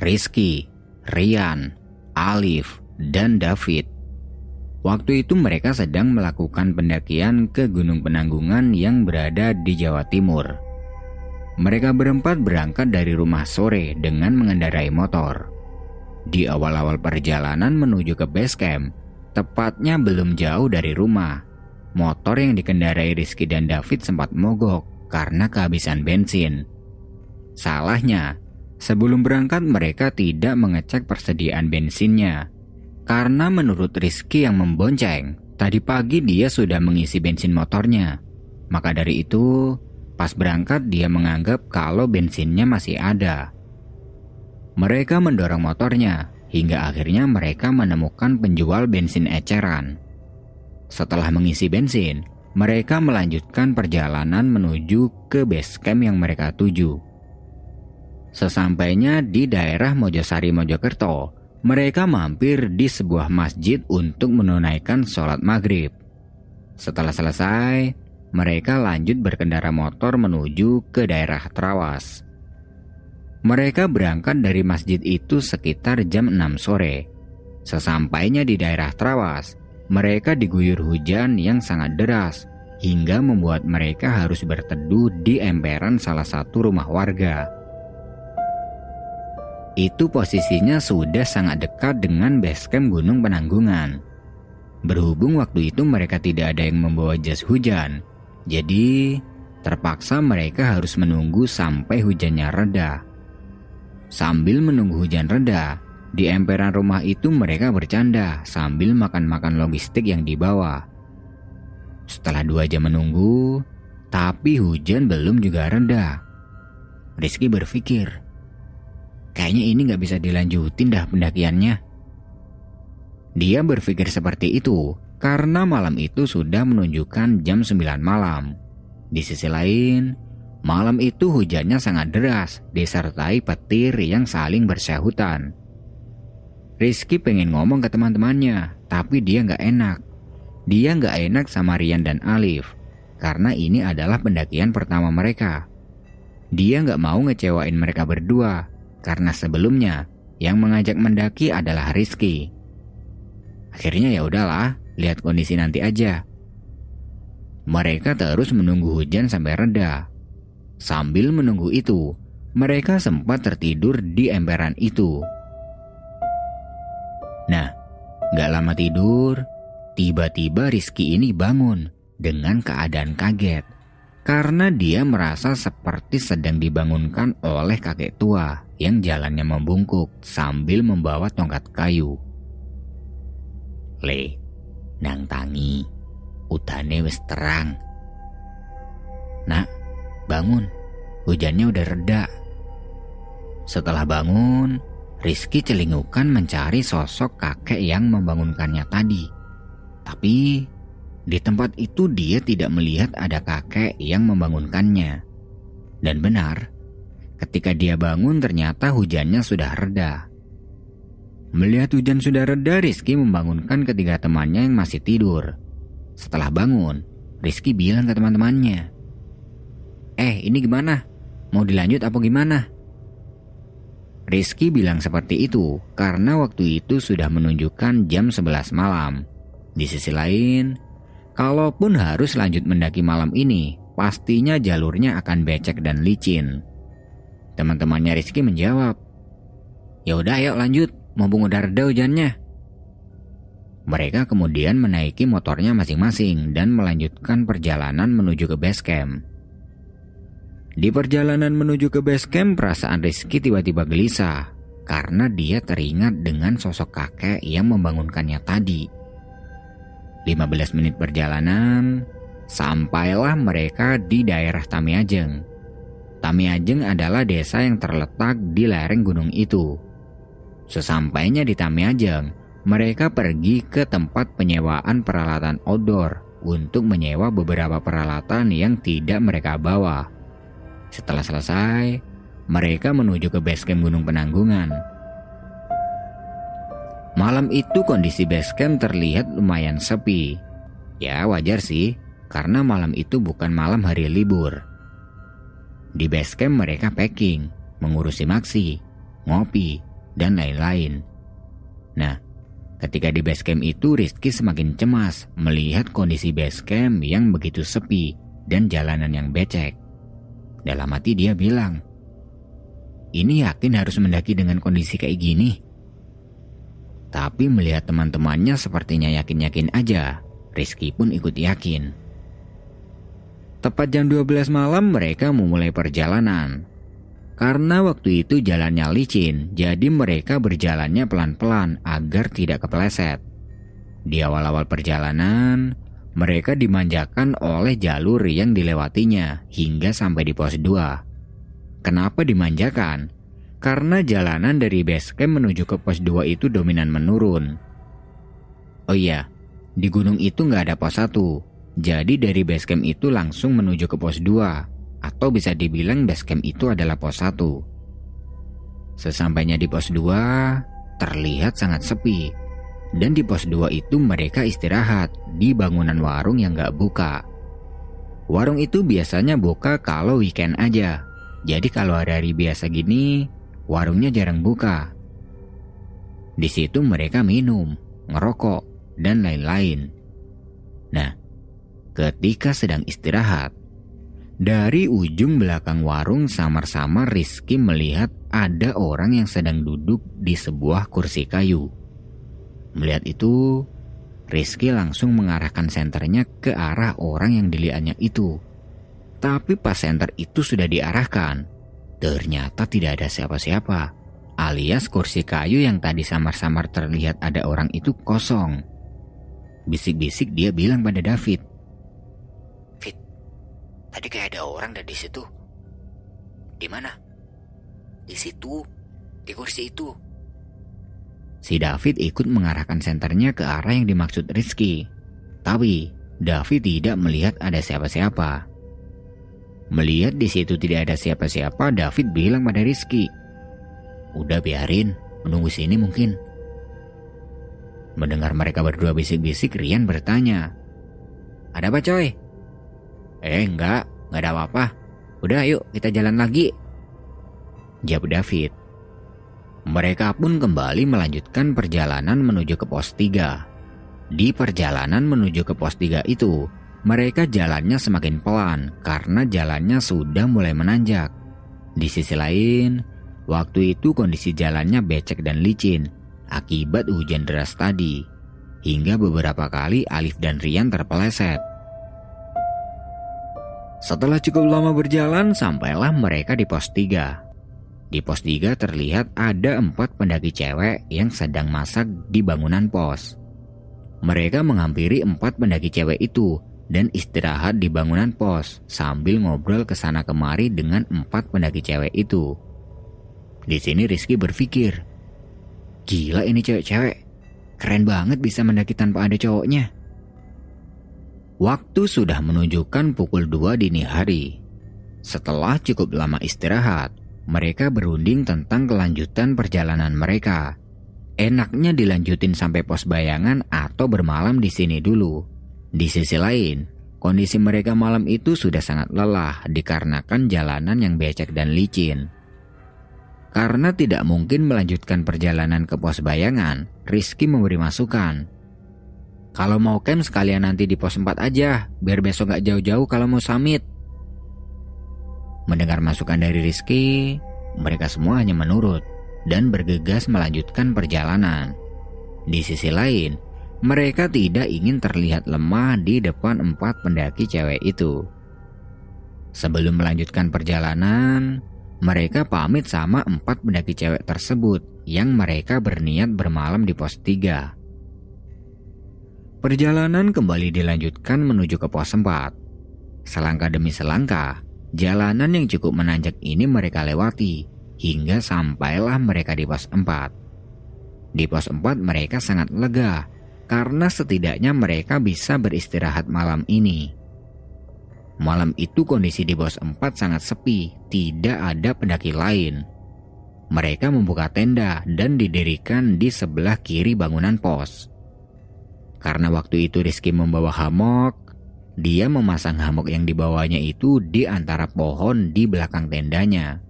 Rizky, Rian, Alif, dan David. Waktu itu mereka sedang melakukan pendakian ke Gunung Penanggungan yang berada di Jawa Timur. Mereka berempat berangkat dari rumah sore dengan mengendarai motor. Di awal-awal perjalanan menuju ke base camp, tepatnya belum jauh dari rumah, motor yang dikendarai Rizky dan David sempat mogok karena kehabisan bensin. Salahnya, Sebelum berangkat mereka tidak mengecek persediaan bensinnya. Karena menurut Rizky yang membonceng, tadi pagi dia sudah mengisi bensin motornya. Maka dari itu, pas berangkat dia menganggap kalau bensinnya masih ada. Mereka mendorong motornya, hingga akhirnya mereka menemukan penjual bensin eceran. Setelah mengisi bensin, mereka melanjutkan perjalanan menuju ke base camp yang mereka tuju. Sesampainya di daerah Mojosari Mojokerto, mereka mampir di sebuah masjid untuk menunaikan sholat maghrib. Setelah selesai, mereka lanjut berkendara motor menuju ke daerah Trawas. Mereka berangkat dari masjid itu sekitar jam 6 sore. Sesampainya di daerah Trawas, mereka diguyur hujan yang sangat deras hingga membuat mereka harus berteduh di emperan salah satu rumah warga itu posisinya sudah sangat dekat dengan basecamp Gunung Penanggungan. Berhubung waktu itu mereka tidak ada yang membawa jas hujan, jadi terpaksa mereka harus menunggu sampai hujannya reda. Sambil menunggu hujan reda, di emperan rumah itu mereka bercanda sambil makan-makan logistik yang dibawa. Setelah dua jam menunggu, tapi hujan belum juga reda. Rizky berpikir, Kayaknya ini nggak bisa dilanjutin dah pendakiannya. Dia berpikir seperti itu karena malam itu sudah menunjukkan jam 9 malam. Di sisi lain, malam itu hujannya sangat deras disertai petir yang saling bersahutan. Rizky pengen ngomong ke teman-temannya, tapi dia nggak enak. Dia nggak enak sama Rian dan Alif, karena ini adalah pendakian pertama mereka. Dia nggak mau ngecewain mereka berdua, karena sebelumnya yang mengajak mendaki adalah Rizky. Akhirnya ya udahlah, lihat kondisi nanti aja. Mereka terus menunggu hujan sampai reda. Sambil menunggu itu, mereka sempat tertidur di emperan itu. Nah, gak lama tidur, tiba-tiba Rizky ini bangun dengan keadaan kaget karena dia merasa seperti sedang dibangunkan oleh kakek tua yang jalannya membungkuk sambil membawa tongkat kayu. Le, nang tangi, udane wis terang. Nak, bangun, hujannya udah reda. Setelah bangun, Rizky celingukan mencari sosok kakek yang membangunkannya tadi. Tapi di tempat itu dia tidak melihat ada kakek yang membangunkannya. Dan benar, Ketika dia bangun ternyata hujannya sudah reda. Melihat hujan sudah reda, Rizky membangunkan ketiga temannya yang masih tidur. Setelah bangun, Rizky bilang ke teman-temannya, Eh ini gimana? Mau dilanjut apa gimana? Rizky bilang seperti itu karena waktu itu sudah menunjukkan jam 11 malam. Di sisi lain, kalaupun harus lanjut mendaki malam ini, pastinya jalurnya akan becek dan licin. Teman-temannya Rizky menjawab, Ya udah ayo lanjut, mumpung udah reda hujannya. Mereka kemudian menaiki motornya masing-masing dan melanjutkan perjalanan menuju ke base camp. Di perjalanan menuju ke base camp, perasaan Rizky tiba-tiba gelisah karena dia teringat dengan sosok kakek yang membangunkannya tadi. 15 menit perjalanan, sampailah mereka di daerah Tamiajeng. Tamiajeng adalah desa yang terletak di lereng gunung itu. Sesampainya di Tamiajeng, mereka pergi ke tempat penyewaan peralatan outdoor untuk menyewa beberapa peralatan yang tidak mereka bawa. Setelah selesai, mereka menuju ke base camp Gunung Penanggungan. Malam itu kondisi base camp terlihat lumayan sepi. Ya wajar sih, karena malam itu bukan malam hari libur. Di base camp mereka packing, mengurusi maksi, ngopi, dan lain-lain. Nah, Ketika di base camp itu Rizky semakin cemas melihat kondisi base camp yang begitu sepi dan jalanan yang becek. Dalam hati dia bilang, ini yakin harus mendaki dengan kondisi kayak gini. Tapi melihat teman-temannya sepertinya yakin-yakin aja, Rizky pun ikut yakin. Tepat jam 12 malam mereka memulai perjalanan. Karena waktu itu jalannya licin, jadi mereka berjalannya pelan-pelan agar tidak kepleset. Di awal-awal perjalanan, mereka dimanjakan oleh jalur yang dilewatinya hingga sampai di pos 2. Kenapa dimanjakan? Karena jalanan dari base camp menuju ke pos 2 itu dominan menurun. Oh iya, di gunung itu nggak ada pos 1. Jadi dari base camp itu langsung menuju ke pos 2 atau bisa dibilang base camp itu adalah pos 1. Sesampainya di pos 2, terlihat sangat sepi. Dan di pos 2 itu mereka istirahat di bangunan warung yang gak buka. Warung itu biasanya buka kalau weekend aja. Jadi kalau hari-hari biasa gini, warungnya jarang buka. Di situ mereka minum, ngerokok, dan lain-lain. Nah, ketika sedang istirahat, dari ujung belakang warung samar-samar Rizky melihat ada orang yang sedang duduk di sebuah kursi kayu. Melihat itu, Rizky langsung mengarahkan senternya ke arah orang yang dilihatnya itu. Tapi pas senter itu sudah diarahkan, ternyata tidak ada siapa-siapa. Alias kursi kayu yang tadi samar-samar terlihat ada orang itu kosong. Bisik-bisik dia bilang pada David, Tadi kayak ada orang dari situ. Di mana? Di situ, di kursi itu. Si David ikut mengarahkan senternya ke arah yang dimaksud Rizky. Tapi David tidak melihat ada siapa-siapa. Melihat di situ tidak ada siapa-siapa, David bilang pada Rizky, "Udah biarin, menunggu sini mungkin." Mendengar mereka berdua bisik-bisik, Rian bertanya, "Ada apa coy?" Eh enggak, enggak ada apa-apa. Udah yuk kita jalan lagi. Jawab David. Mereka pun kembali melanjutkan perjalanan menuju ke pos 3. Di perjalanan menuju ke pos 3 itu, mereka jalannya semakin pelan karena jalannya sudah mulai menanjak. Di sisi lain, waktu itu kondisi jalannya becek dan licin akibat hujan deras tadi. Hingga beberapa kali Alif dan Rian terpeleset. Setelah cukup lama berjalan, sampailah mereka di pos 3. Di pos 3 terlihat ada empat pendaki cewek yang sedang masak di bangunan pos. Mereka menghampiri empat pendaki cewek itu dan istirahat di bangunan pos sambil ngobrol ke sana kemari dengan empat pendaki cewek itu. Di sini Rizky berpikir, gila ini cewek-cewek, keren banget bisa mendaki tanpa ada cowoknya. Waktu sudah menunjukkan pukul 2 dini hari. Setelah cukup lama istirahat, mereka berunding tentang kelanjutan perjalanan mereka. Enaknya dilanjutin sampai pos bayangan atau bermalam di sini dulu. Di sisi lain, kondisi mereka malam itu sudah sangat lelah dikarenakan jalanan yang becek dan licin. Karena tidak mungkin melanjutkan perjalanan ke pos bayangan, Rizky memberi masukan kalau mau camp sekalian nanti di pos 4 aja, biar besok gak jauh-jauh kalau mau summit. Mendengar masukan dari Rizky, mereka semua hanya menurut dan bergegas melanjutkan perjalanan. Di sisi lain, mereka tidak ingin terlihat lemah di depan empat pendaki cewek itu. Sebelum melanjutkan perjalanan, mereka pamit sama empat pendaki cewek tersebut yang mereka berniat bermalam di pos 3. Perjalanan kembali dilanjutkan menuju ke pos 4. Selangkah demi selangkah, jalanan yang cukup menanjak ini mereka lewati hingga sampailah mereka di pos 4. Di pos 4 mereka sangat lega karena setidaknya mereka bisa beristirahat malam ini. Malam itu kondisi di pos 4 sangat sepi, tidak ada pendaki lain. Mereka membuka tenda dan didirikan di sebelah kiri bangunan pos. Karena waktu itu Rizky membawa hamok, dia memasang hamok yang dibawanya itu di antara pohon di belakang tendanya.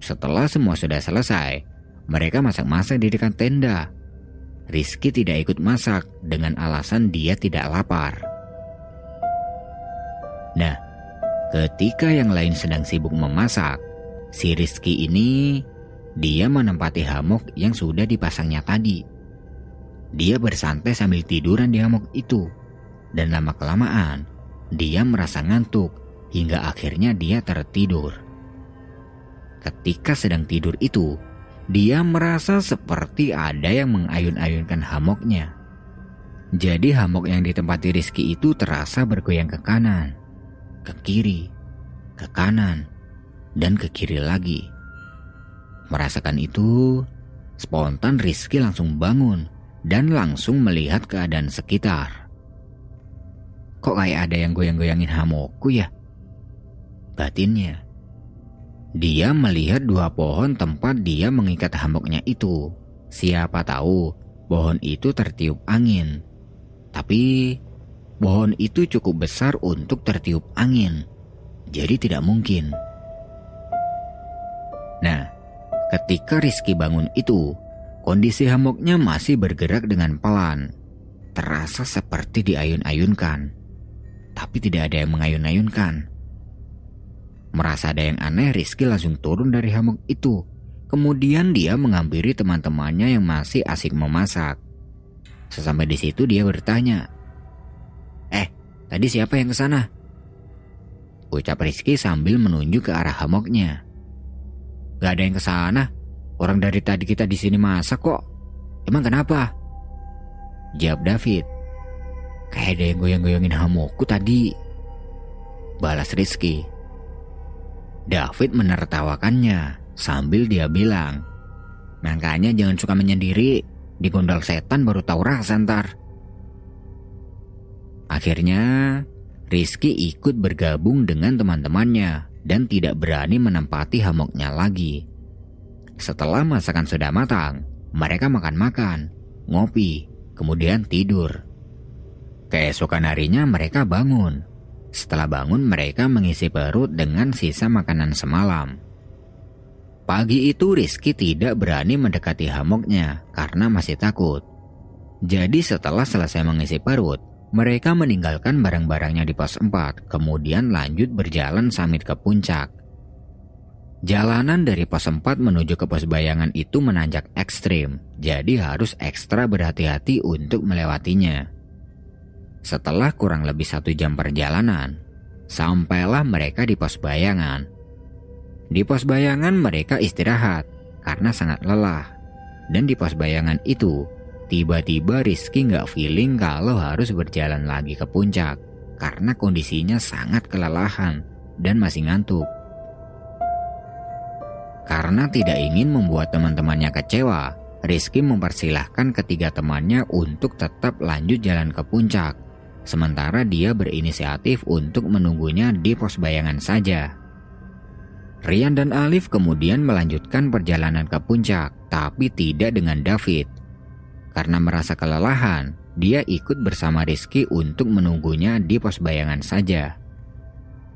Setelah semua sudah selesai, mereka masak-masak di dekat tenda. Rizky tidak ikut masak dengan alasan dia tidak lapar. Nah, ketika yang lain sedang sibuk memasak, si Rizky ini dia menempati hamok yang sudah dipasangnya tadi. Dia bersantai sambil tiduran di hamok itu. Dan lama-kelamaan, dia merasa ngantuk hingga akhirnya dia tertidur. Ketika sedang tidur itu, dia merasa seperti ada yang mengayun-ayunkan hamoknya. Jadi hamok yang ditempati Rizky itu terasa bergoyang ke kanan ke kiri, ke kanan, dan ke kiri lagi. Merasakan itu, spontan Rizky langsung bangun dan langsung melihat keadaan sekitar. Kok kayak ada yang goyang-goyangin hamokku ya? Batinnya. Dia melihat dua pohon tempat dia mengikat hamoknya itu. Siapa tahu pohon itu tertiup angin. Tapi Pohon itu cukup besar untuk tertiup angin, jadi tidak mungkin. Nah, ketika Rizky bangun itu, kondisi hamoknya masih bergerak dengan pelan. Terasa seperti diayun-ayunkan, tapi tidak ada yang mengayun-ayunkan. Merasa ada yang aneh, Rizky langsung turun dari hamok itu. Kemudian dia menghampiri teman-temannya yang masih asik memasak. Sesampai di situ dia bertanya, Tadi siapa yang ke sana? Ucap Rizky sambil menunjuk ke arah hamoknya. Gak ada yang ke sana. Orang dari tadi kita di sini masak kok. Emang kenapa? Jawab David. Kayak ada yang goyang-goyangin hamokku tadi. Balas Rizky. David menertawakannya sambil dia bilang, Makanya jangan suka menyendiri, digondol setan baru tahu rasa ntar. Akhirnya, Rizky ikut bergabung dengan teman-temannya dan tidak berani menempati hamoknya lagi. Setelah masakan sudah matang, mereka makan-makan, ngopi, kemudian tidur. Keesokan harinya mereka bangun. Setelah bangun mereka mengisi perut dengan sisa makanan semalam. Pagi itu Rizky tidak berani mendekati hamoknya karena masih takut. Jadi setelah selesai mengisi perut, mereka meninggalkan barang-barangnya di pos 4, kemudian lanjut berjalan samit ke puncak. Jalanan dari pos 4 menuju ke pos bayangan itu menanjak ekstrim, jadi harus ekstra berhati-hati untuk melewatinya. Setelah kurang lebih satu jam perjalanan, sampailah mereka di pos bayangan. Di pos bayangan mereka istirahat karena sangat lelah. Dan di pos bayangan itu, Tiba-tiba Rizky nggak feeling kalau harus berjalan lagi ke puncak karena kondisinya sangat kelelahan dan masih ngantuk. Karena tidak ingin membuat teman-temannya kecewa, Rizky mempersilahkan ketiga temannya untuk tetap lanjut jalan ke puncak. Sementara dia berinisiatif untuk menunggunya di pos bayangan saja. Rian dan Alif kemudian melanjutkan perjalanan ke puncak, tapi tidak dengan David. Karena merasa kelelahan, dia ikut bersama Rizky untuk menunggunya di pos bayangan saja.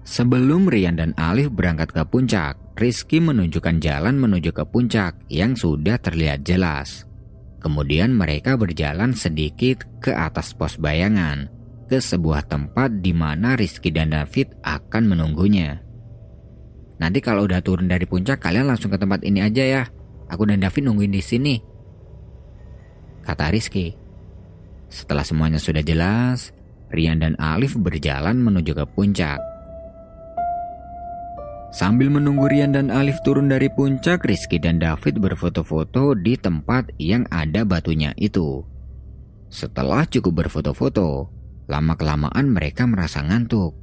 Sebelum Rian dan Alif berangkat ke puncak, Rizky menunjukkan jalan menuju ke puncak yang sudah terlihat jelas. Kemudian mereka berjalan sedikit ke atas pos bayangan, ke sebuah tempat di mana Rizky dan David akan menunggunya. Nanti kalau udah turun dari puncak, kalian langsung ke tempat ini aja ya. Aku dan David nungguin di sini kata Rizky. Setelah semuanya sudah jelas, Rian dan Alif berjalan menuju ke puncak. Sambil menunggu Rian dan Alif turun dari puncak, Rizky dan David berfoto-foto di tempat yang ada batunya itu. Setelah cukup berfoto-foto, lama-kelamaan mereka merasa ngantuk.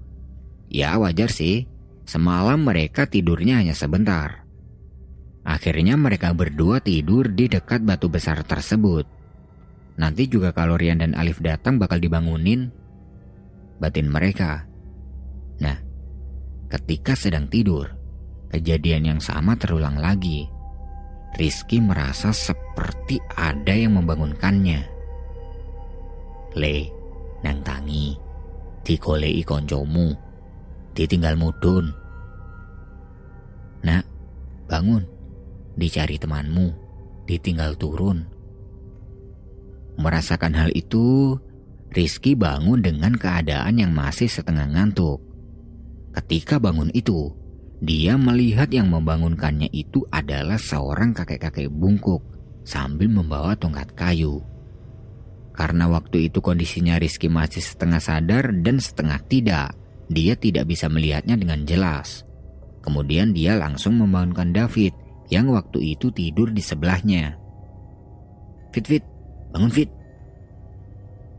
Ya wajar sih, semalam mereka tidurnya hanya sebentar. Akhirnya mereka berdua tidur di dekat batu besar tersebut. Nanti juga kalau Rian dan Alif datang bakal dibangunin batin mereka. Nah, Ketika sedang tidur, kejadian yang sama terulang lagi. Rizky merasa seperti ada yang membangunkannya. Le, nang tangi, dikolei koncomu, ditinggal mudun. Nak, bangun, dicari temanmu, ditinggal turun. Merasakan hal itu, Rizky bangun dengan keadaan yang masih setengah ngantuk. Ketika bangun itu, dia melihat yang membangunkannya itu adalah seorang kakek-kakek bungkuk sambil membawa tongkat kayu. Karena waktu itu kondisinya Rizky masih setengah sadar dan setengah tidak, dia tidak bisa melihatnya dengan jelas. Kemudian dia langsung membangunkan David yang waktu itu tidur di sebelahnya. Fit, Fit, bangun Fit.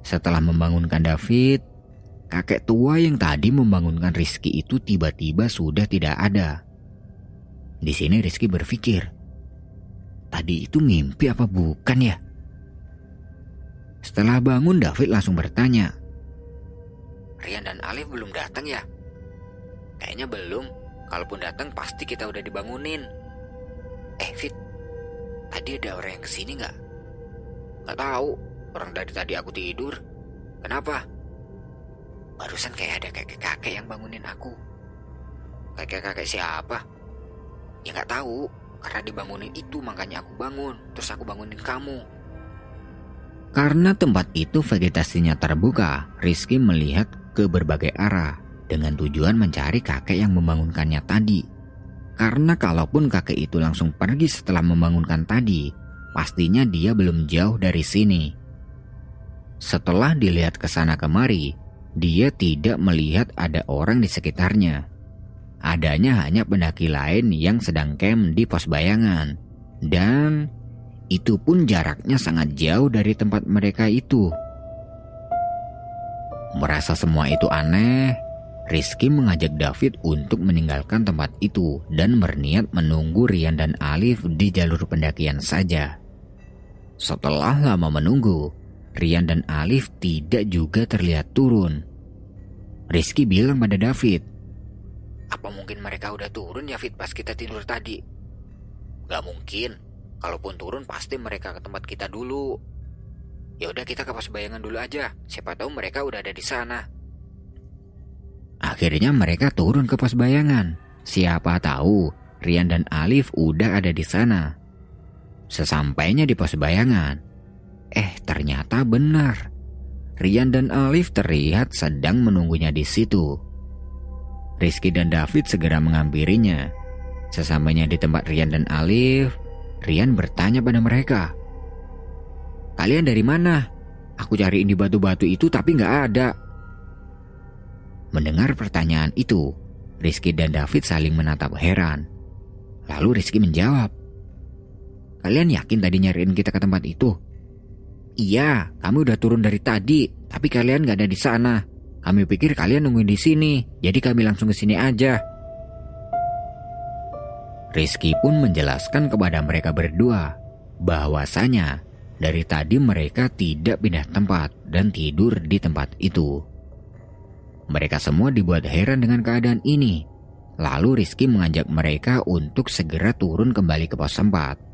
Setelah membangunkan David, Kakek tua yang tadi membangunkan Rizky itu tiba-tiba sudah tidak ada. Di sini Rizky berpikir, tadi itu mimpi apa bukan ya? Setelah bangun David langsung bertanya, Rian dan Alif belum datang ya? Kayaknya belum. Kalaupun datang pasti kita udah dibangunin. Eh Fit, tadi ada orang yang ke sini nggak? Gak tahu. Orang dari tadi aku tidur. Kenapa? Barusan kayak ada kakek-kakek yang bangunin aku. Kakek-kakek siapa? Ya nggak tahu. Karena dibangunin itu makanya aku bangun. Terus aku bangunin kamu. Karena tempat itu vegetasinya terbuka, Rizky melihat ke berbagai arah dengan tujuan mencari kakek yang membangunkannya tadi. Karena kalaupun kakek itu langsung pergi setelah membangunkan tadi, pastinya dia belum jauh dari sini. Setelah dilihat ke sana kemari, dia tidak melihat ada orang di sekitarnya. Adanya hanya pendaki lain yang sedang camp di pos bayangan. Dan itu pun jaraknya sangat jauh dari tempat mereka itu. Merasa semua itu aneh, Rizky mengajak David untuk meninggalkan tempat itu dan berniat menunggu Rian dan Alif di jalur pendakian saja. Setelah lama menunggu, Rian dan Alif tidak juga terlihat turun. Rizky bilang pada David, Apa mungkin mereka udah turun ya Fit pas kita tidur tadi? Gak mungkin. Kalaupun turun pasti mereka ke tempat kita dulu. Ya udah kita ke pos bayangan dulu aja. Siapa tahu mereka udah ada di sana. Akhirnya mereka turun ke pos bayangan. Siapa tahu Rian dan Alif udah ada di sana. Sesampainya di pos bayangan, eh ternyata benar. Rian dan Alif terlihat sedang menunggunya di situ. Rizky dan David segera menghampirinya. Sesampainya di tempat Rian dan Alif, Rian bertanya pada mereka. Kalian dari mana? Aku cariin di batu-batu itu tapi nggak ada. Mendengar pertanyaan itu, Rizky dan David saling menatap heran. Lalu Rizky menjawab, Kalian yakin tadi nyariin kita ke tempat itu? Iya, kami udah turun dari tadi, tapi kalian gak ada di sana. Kami pikir kalian nungguin di sini, jadi kami langsung ke sini aja. Rizky pun menjelaskan kepada mereka berdua bahwasanya dari tadi mereka tidak pindah tempat dan tidur di tempat itu. Mereka semua dibuat heran dengan keadaan ini. Lalu Rizky mengajak mereka untuk segera turun kembali ke pos sempat.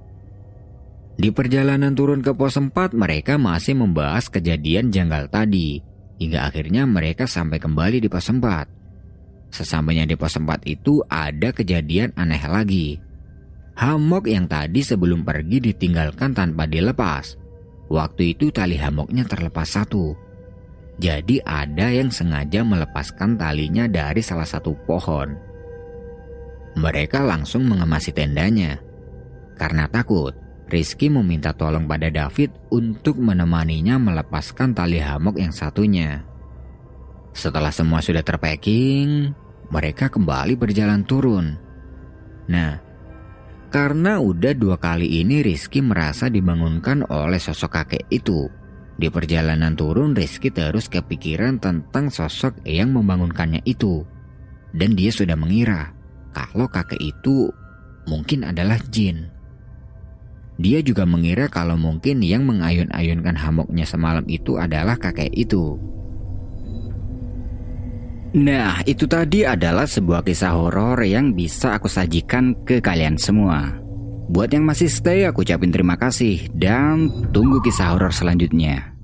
Di perjalanan turun ke pos 4 mereka masih membahas kejadian janggal tadi hingga akhirnya mereka sampai kembali di pos 4. Sesampainya di pos 4 itu ada kejadian aneh lagi. Hamok yang tadi sebelum pergi ditinggalkan tanpa dilepas. Waktu itu tali hamoknya terlepas satu. Jadi ada yang sengaja melepaskan talinya dari salah satu pohon. Mereka langsung mengemasi tendanya. Karena takut, Rizky meminta tolong pada David untuk menemaninya melepaskan tali hamok yang satunya. Setelah semua sudah terpacking, mereka kembali berjalan turun Nah, karena udah dua kali ini Rizky merasa dibangunkan oleh sosok kakek itu. Di perjalanan turun Rizky terus kepikiran tentang sosok yang membangunkannya itu. Dan dia sudah mengira kalau kakek itu mungkin adalah jin. Dia juga mengira kalau mungkin yang mengayun-ayunkan hamoknya semalam itu adalah kakek itu. Nah, itu tadi adalah sebuah kisah horor yang bisa aku sajikan ke kalian semua. Buat yang masih stay, aku ucapin terima kasih dan tunggu kisah horor selanjutnya.